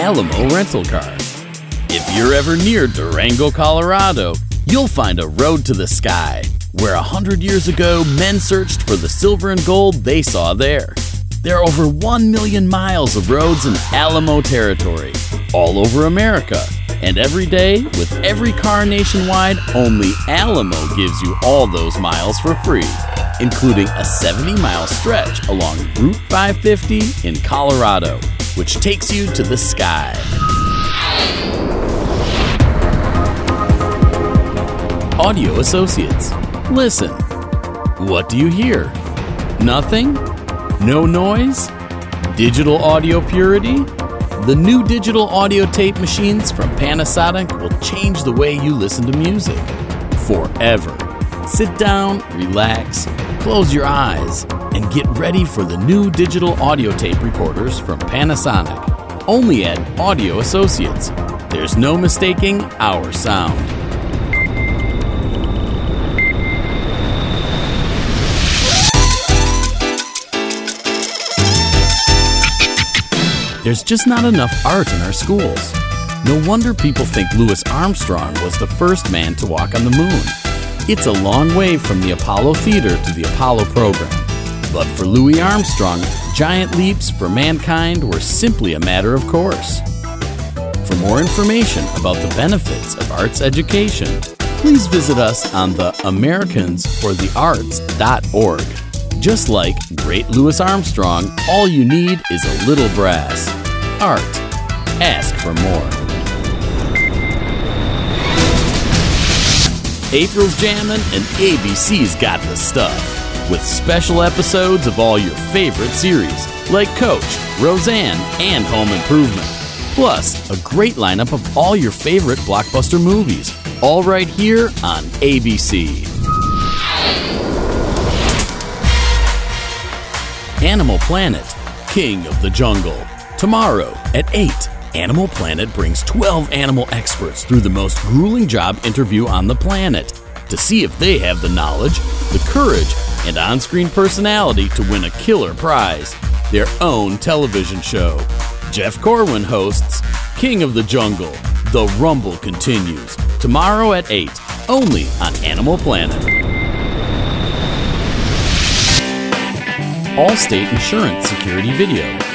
Alamo Rental Car. If you're ever near Durango, Colorado, you'll find a road to the sky, where a hundred years ago men searched for the silver and gold they saw there. There are over 1 million miles of roads in Alamo territory, all over America. And every day, with every car nationwide, only Alamo gives you all those miles for free, including a 70 mile stretch along Route 550 in Colorado, which takes you to the sky. Audio Associates. Listen. What do you hear? Nothing? No noise? Digital audio purity? The new digital audio tape machines from Panasonic will change the way you listen to music. Forever. Sit down, relax, close your eyes, and get ready for the new digital audio tape recorders from Panasonic. Only at Audio Associates. There's no mistaking our sound. There's just not enough art in our schools. No wonder people think Louis Armstrong was the first man to walk on the moon. It's a long way from the Apollo Theater to the Apollo program. But for Louis Armstrong, giant leaps for mankind were simply a matter of course. For more information about the benefits of arts education, please visit us on the AmericansForTheArts.org. Just like great Louis Armstrong, all you need is a little brass. Art. Ask for more. April's Jammin' and ABC's got the stuff. With special episodes of all your favorite series, like Coach, Roseanne, and Home Improvement. Plus, a great lineup of all your favorite blockbuster movies, all right here on ABC. Animal Planet, King of the Jungle. Tomorrow at 8, Animal Planet brings 12 animal experts through the most grueling job interview on the planet to see if they have the knowledge, the courage, and on screen personality to win a killer prize their own television show. Jeff Corwin hosts King of the Jungle. The Rumble continues tomorrow at 8, only on Animal Planet. Allstate Insurance Security Video.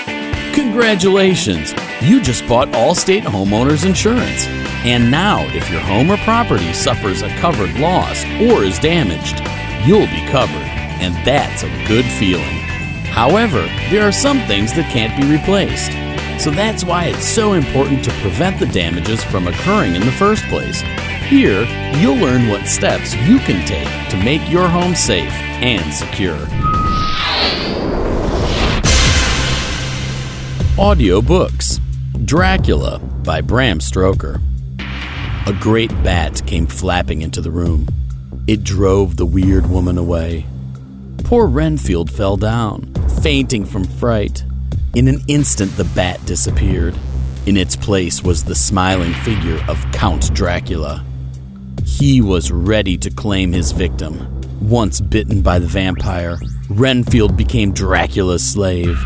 Congratulations! You just bought Allstate Homeowners Insurance. And now, if your home or property suffers a covered loss or is damaged, you'll be covered. And that's a good feeling. However, there are some things that can't be replaced. So that's why it's so important to prevent the damages from occurring in the first place. Here, you'll learn what steps you can take to make your home safe and secure. Audiobooks Dracula by Bram Stoker. A great bat came flapping into the room. It drove the weird woman away. Poor Renfield fell down, fainting from fright. In an instant, the bat disappeared. In its place was the smiling figure of Count Dracula. He was ready to claim his victim. Once bitten by the vampire, Renfield became Dracula's slave.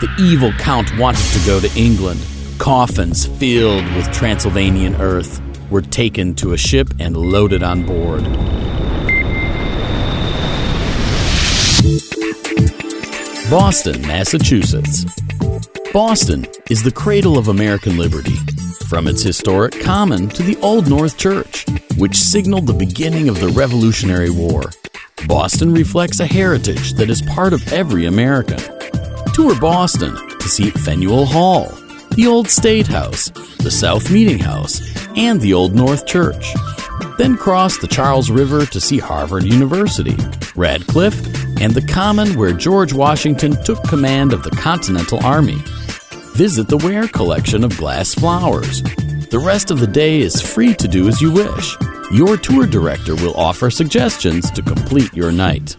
The evil Count wanted to go to England. Coffins filled with Transylvanian earth were taken to a ship and loaded on board. Boston, Massachusetts. Boston is the cradle of American liberty, from its historic common to the Old North Church, which signaled the beginning of the Revolutionary War. Boston reflects a heritage that is part of every American. Tour Boston to see Faneuil Hall, the Old State House, the South Meeting House, and the Old North Church. Then cross the Charles River to see Harvard University, Radcliffe, and the Common where George Washington took command of the Continental Army. Visit the Ware collection of glass flowers. The rest of the day is free to do as you wish. Your tour director will offer suggestions to complete your night.